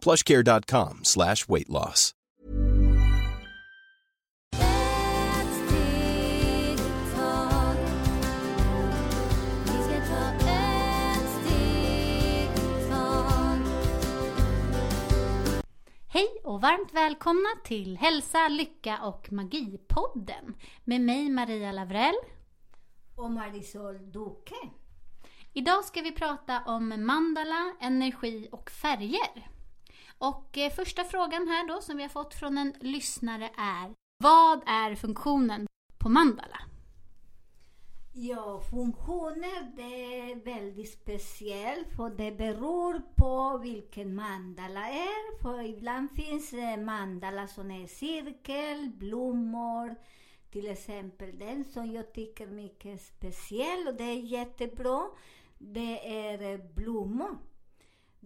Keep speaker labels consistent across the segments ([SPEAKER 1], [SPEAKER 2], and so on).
[SPEAKER 1] plushcare.com slash weight loss.
[SPEAKER 2] Hej och varmt välkomna till Hälsa, Lycka och Magi-podden med mig Maria Lavrell.
[SPEAKER 3] och Marisol Duque.
[SPEAKER 2] Idag ska vi prata om mandala, energi och färger. Och eh, första frågan här då som vi har fått från en lyssnare är Vad är funktionen på mandala?
[SPEAKER 3] Ja, funktionen, det är väldigt speciell för det beror på vilken mandala är. För ibland finns det mandala som är cirkel, blommor. Till exempel den som jag tycker är mycket speciell och det är jättebra. Det är eh, blommor.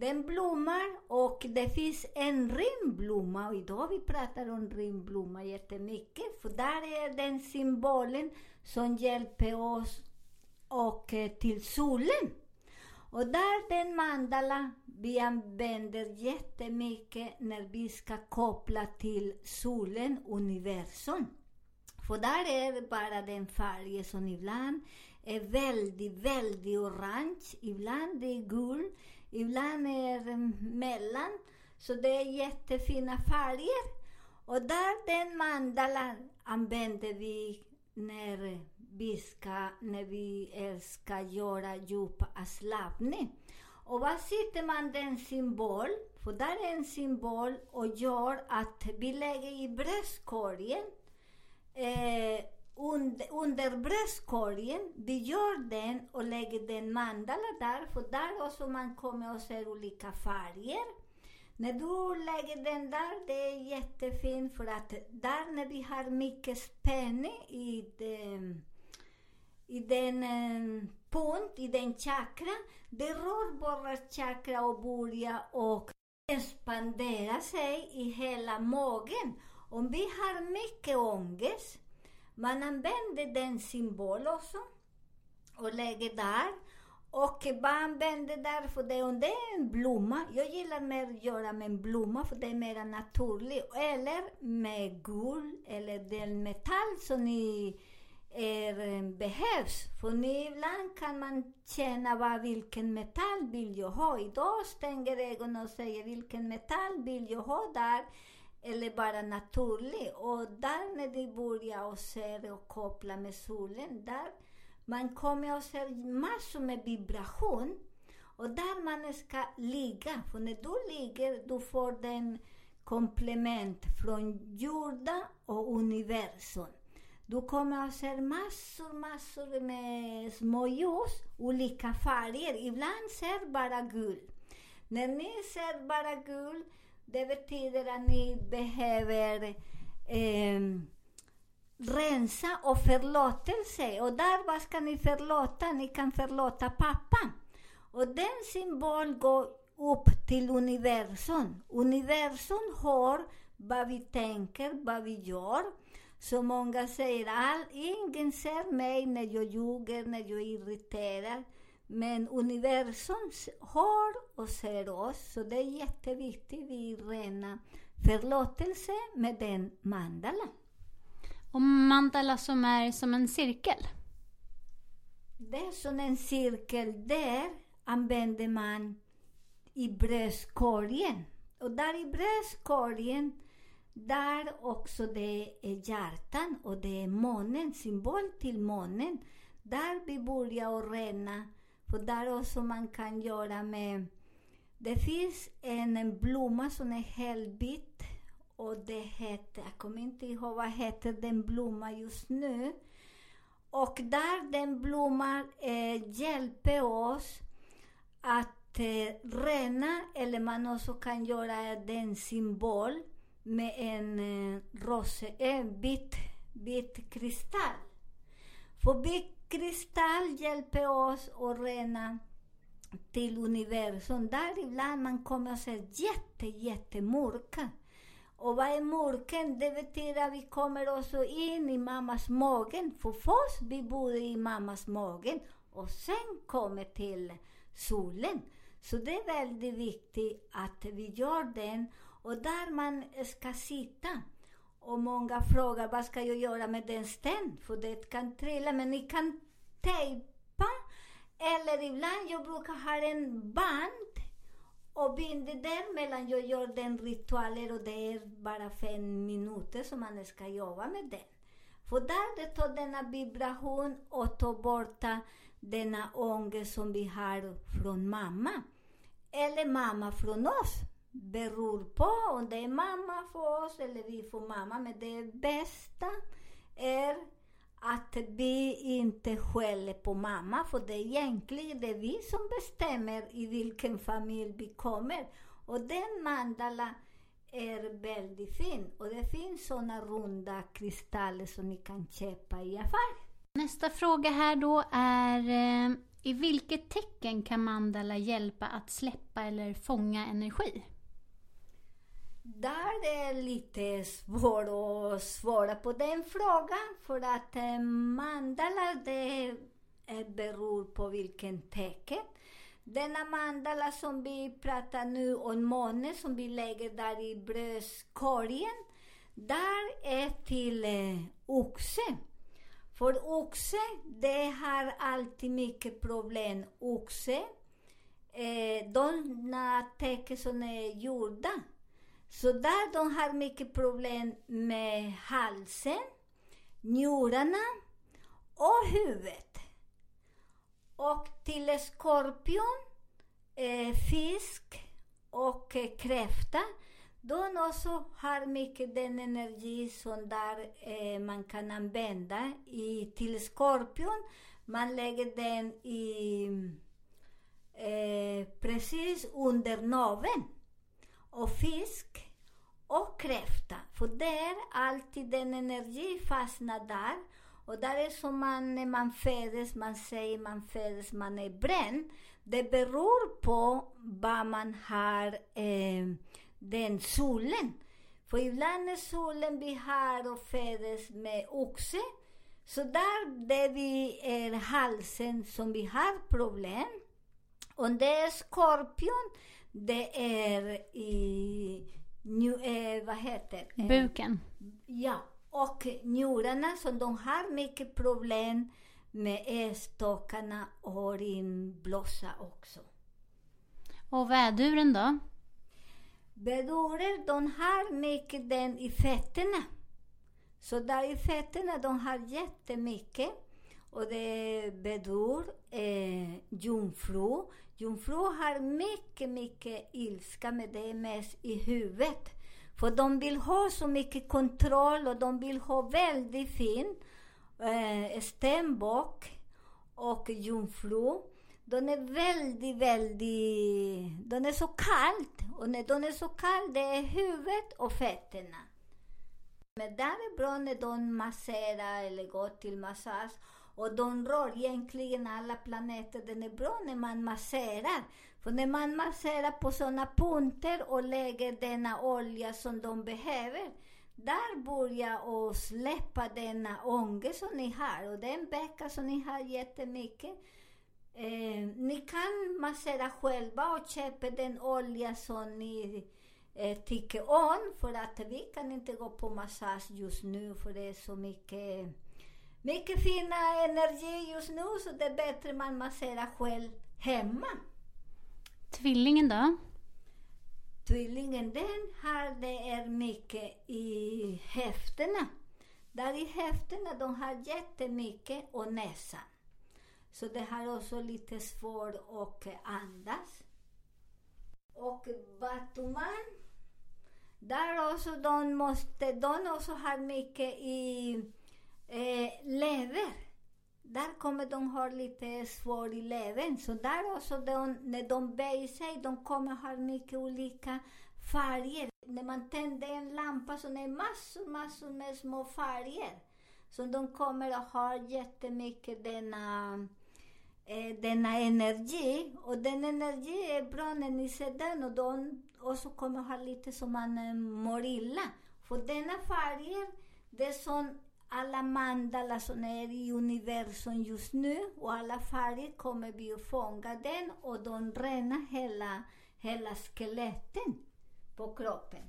[SPEAKER 3] Den blommar och det finns en rimblomma och idag vi pratar om rimblomma jättemycket för där är den symbolen som hjälper oss och eh, till solen. Och där den mandala vi använder jättemycket när vi ska koppla till solen, universum. För där är det bara den färgen som ibland är väldigt, väldigt orange, ibland det är gul, ibland är det mellan. Så det är jättefina färger. Och där den mandalan använder vi när vi ska, när vi ska göra djup avslappning. Och var sitter man den symbol? För där är en symbol och gör att vi lägger i bröstkorgen eh, under, under bröstkorgen, vi gör den och lägger den mandala där, för där också man kommer och ser olika färger. När du lägger den där, det är jättefint för att där när vi har mycket spänning i den, i den eh, punkt, i den chakra, det rör våra chakra och börjar och expandera sig i hela magen. Om vi har mycket ångest, man använder den symbol också och lägger där. Och vad använder där, för det, om det är en blomma, jag gillar mer att göra med en blomma för det är mer naturligt. Eller med guld eller den metall som ni är, eh, behövs. För ni, ibland kan man känna vad, vilken metall vill jag ha. Idag stänger ögonen och säger vilken metall vill jag ha där eller bara naturlig. Och där när de börjar och ser och koppla med solen, där man kommer och ser massor med vibration. Och där man ska ligga, för när du ligger, du får den komplement från jorden och universum. Du kommer att se massor, massor med små ljus, olika färger. Ibland ser bara gul. När ni ser bara gul, det betyder att ni behöver eh, rensa och förlåtelse. Och där, vad ska ni förlåta? Ni kan förlåta pappa. Och den symbol går upp till universum. Universum har vad vi tänker, vad vi gör. Så många säger att ingen ser mig när jag ljuger, när jag irriterar. irriterad. Men universum har och ser oss, så det är jätteviktigt vi rena förlåtelse med den mandala.
[SPEAKER 2] Och mandala som är som en cirkel?
[SPEAKER 3] Det är som en cirkel. Där använder man i bröstkorgen. Och där i bröstkorgen, där också det är hjärtan och det är månen, symbol till månen. Där vi börjar rena, för där också man kan göra med... Det finns en, en blomma som är helbit och det heter, jag kommer inte ihåg vad heter den blomman just nu. Och där den blomman eh, hjälper oss att eh, rena, eller man också kan göra den symbol med en eh, rose, en eh, bit, bit kristall. För bit kristall hjälper oss att rena till universum. Där ibland man kommer att se jätte, jättemörka. Och vad är mörken? Det betyder att vi kommer också in i mammas magen. För först vi bor i mammas magen och sen kommer till solen. Så det är väldigt viktigt att vi gör den och där man ska sitta. Och många frågar vad ska jag göra med den sten? För det kan trilla, men ni kan tejpa. Eller ibland, jag brukar ha en band och binder där mellan jag gör den ritualen och det är bara fem minuter som man ska jobba med den. För där det tar denna vibration och tar bort denna ångest som vi har från mamma. Eller mamma från oss. Beror på om det är mamma för oss eller vi får mamma. Men det bästa är att vi inte skäller på mamma, för det är egentligen det är vi som bestämmer i vilken familj vi kommer. Och den mandala är väldigt fin. Och det finns såna runda kristaller som ni kan köpa i affären.
[SPEAKER 2] Nästa fråga här då är eh, i vilket tecken kan mandala hjälpa att släppa eller fånga energi?
[SPEAKER 3] Där är det lite svårt att svara på den frågan för att eh, mandala det beror på vilken tecken. Denna mandala som vi pratar nu om, månen som vi lägger där i bröstkorgen, där är till eh, oxe. För oxe, det har alltid mycket problem. Oxe, eh, de tecken som är gjorda så där de har mycket problem med halsen, njurarna och huvudet. Och till skorpion, eh, fisk och eh, kräfta, de också har mycket den energi som där eh, man kan använda. I, till skorpion, man lägger den i eh, precis under naveln och fisk och kräfta. För där alltid den energi fastnar där. Och där är som man, när man föds, man säger man föds, man är bränd. Det beror på vad man har, eh, den solen. För ibland är solen vi har och föds med oxe. Så där, det vi är halsen som vi har problem. Och det är skorpion, det är i, nju, eh, vad heter
[SPEAKER 2] eh, Buken.
[SPEAKER 3] Ja, och njurarna som de har mycket problem med ätstockarna och urinblåsa också.
[SPEAKER 2] Och väduren då?
[SPEAKER 3] Vädurer, de har mycket den i fötterna. Så där i fötterna, de har jättemycket. Och det är bedur, eh, jungfru. Jungfru har mycket, mycket ilska, men det är mest i huvudet. För de vill ha så mycket kontroll och de vill ha väldigt fin eh, stämbak och jungfru. De är väldigt, väldigt... De är så kallt. Och när de är så kallt, det är huvudet och fötterna. Men där är bra när de masserar eller går till massage och de rör egentligen alla planeter. Den är bra när man masserar. För när man masserar på sådana punkter och lägger denna olja som de behöver, där börjar och släppa denna ångest som ni har. Och den vecka som ni har jättemycket. Eh, ni kan massera själva och köpa den olja som ni eh, tycker om. För att vi kan inte gå på massage just nu för det är så mycket, mycket fina energi just nu. Så det är bättre man masserar själv hemma.
[SPEAKER 2] Tvillingen då?
[SPEAKER 3] Tvillingen, den har det är mycket i höfterna. Där i höfterna, de har jättemycket och näsan. Så det har också lite svårt att andas. Och Batuman, där också de måste, de också har mycket i eh, lever där kommer de ha lite svårt i levern. Så där också, de, när de böjer sig, de kommer ha mycket olika färger. När man tänder en lampa så är det massor, massor med små färger. Så de kommer att ha jättemycket denna, eh, denna energi. Och den energi är bra när ni ser den och de också kommer ha lite som man eh, mår illa. För denna färger, det är sån alla mandala som är i universum just nu och alla färger kommer vi att fånga den och de renar hela, hela skeletten på kroppen.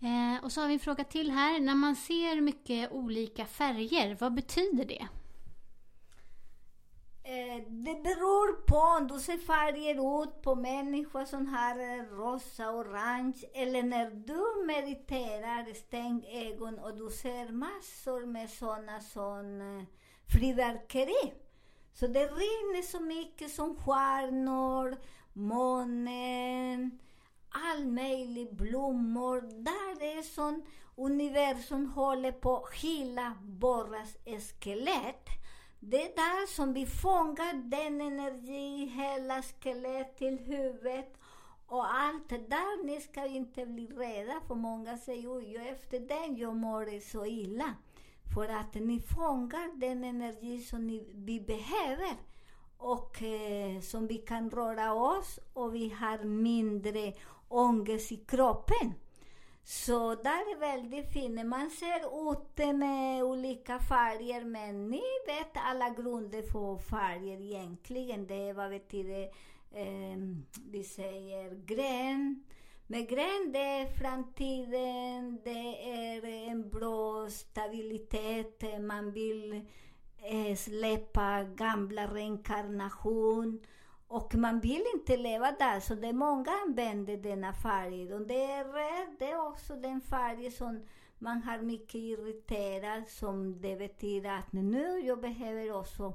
[SPEAKER 2] Eh, och så har vi en fråga till här. När man ser mycket olika färger, vad betyder det?
[SPEAKER 3] Eh, det beror på om du ser färger ut på människor som har eh, rosa, orange eller när du mediterar, stäng ögon och du ser massor med sådana som eh, fridarkeri. fyrverkeri. Så det rinner så mycket som stjärnor, månen, all möjlig blommor. Där är sån universum håller på att hela borras skelett. Det är där som vi fångar den energi, hela skelett till huvudet och allt det där. Ni ska inte bli rädda, för många säger oj, efter den jag mår så illa. För att ni fångar den energi som ni, vi behöver och eh, som vi kan röra oss och vi har mindre ångest i kroppen. Så där är väldigt fint. Man ser ute med olika färger, men ni vet alla grunder för färger egentligen. Det är vad betyder, eh, vi säger grön. Men grön, det är framtiden, det är en bra stabilitet, man vill eh, släppa gamla reinkarnation. Och man vill inte leva där, så det är många använder denna färg. Och det är röd, det är också den färg som man har mycket irriterad, som det betyder att nu jag behöver också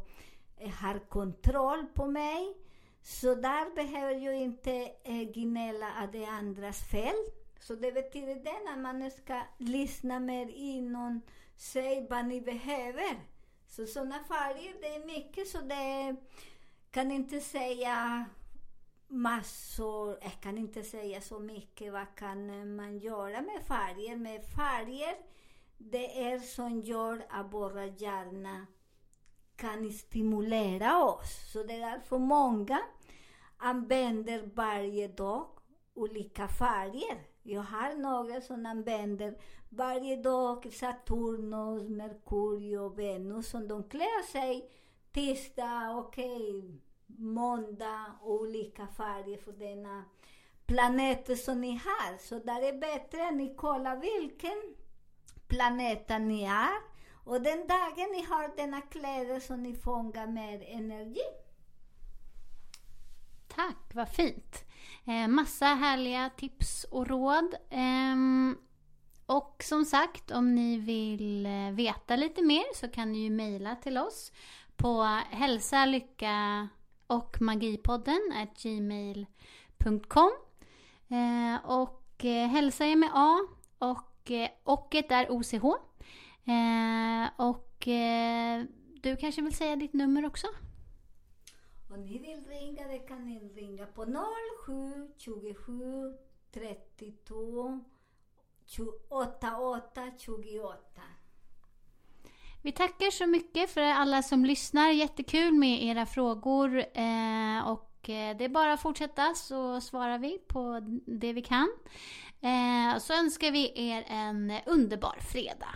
[SPEAKER 3] eh, ha kontroll på mig. Så där behöver jag inte eh, gnälla att det andras fel. Så det betyder det att man ska lyssna mer inom sig vad ni behöver. Så sådana färger, det är mycket så det är kan inte säga massor, jag kan inte säga så mycket vad kan man göra med färger. Med färger, det är som gör att våra hjärna kan stimulera oss. Så det är därför många använder varje dag olika färger. Jag har några som använder varje dag Saturnus, Merkurio, Venus som de klär sig tisdag, okej, okay, måndag, olika färger för denna planet som ni har. Så där är bättre att ni kollar vilken planet ni är och den dagen ni har denna kläder så ni fångar mer energi.
[SPEAKER 2] Tack, vad fint. Eh, massa härliga tips och råd. Eh, och som sagt, om ni vill eh, veta lite mer så kan ni ju mejla till oss på hälsa, lycka och magipodden gmail.com. Eh, och eh, hälsa er med A och eh, ocket är OCH. Eh, och eh, du kanske vill säga ditt nummer också?
[SPEAKER 3] Om ni vill ringa det kan ni ringa på 07 27 32 88 28.
[SPEAKER 2] Vi tackar så mycket för alla som lyssnar. Jättekul med era frågor. Eh, och eh, det är bara att fortsätta så svarar vi på det vi kan. Eh, så önskar vi er en underbar fredag.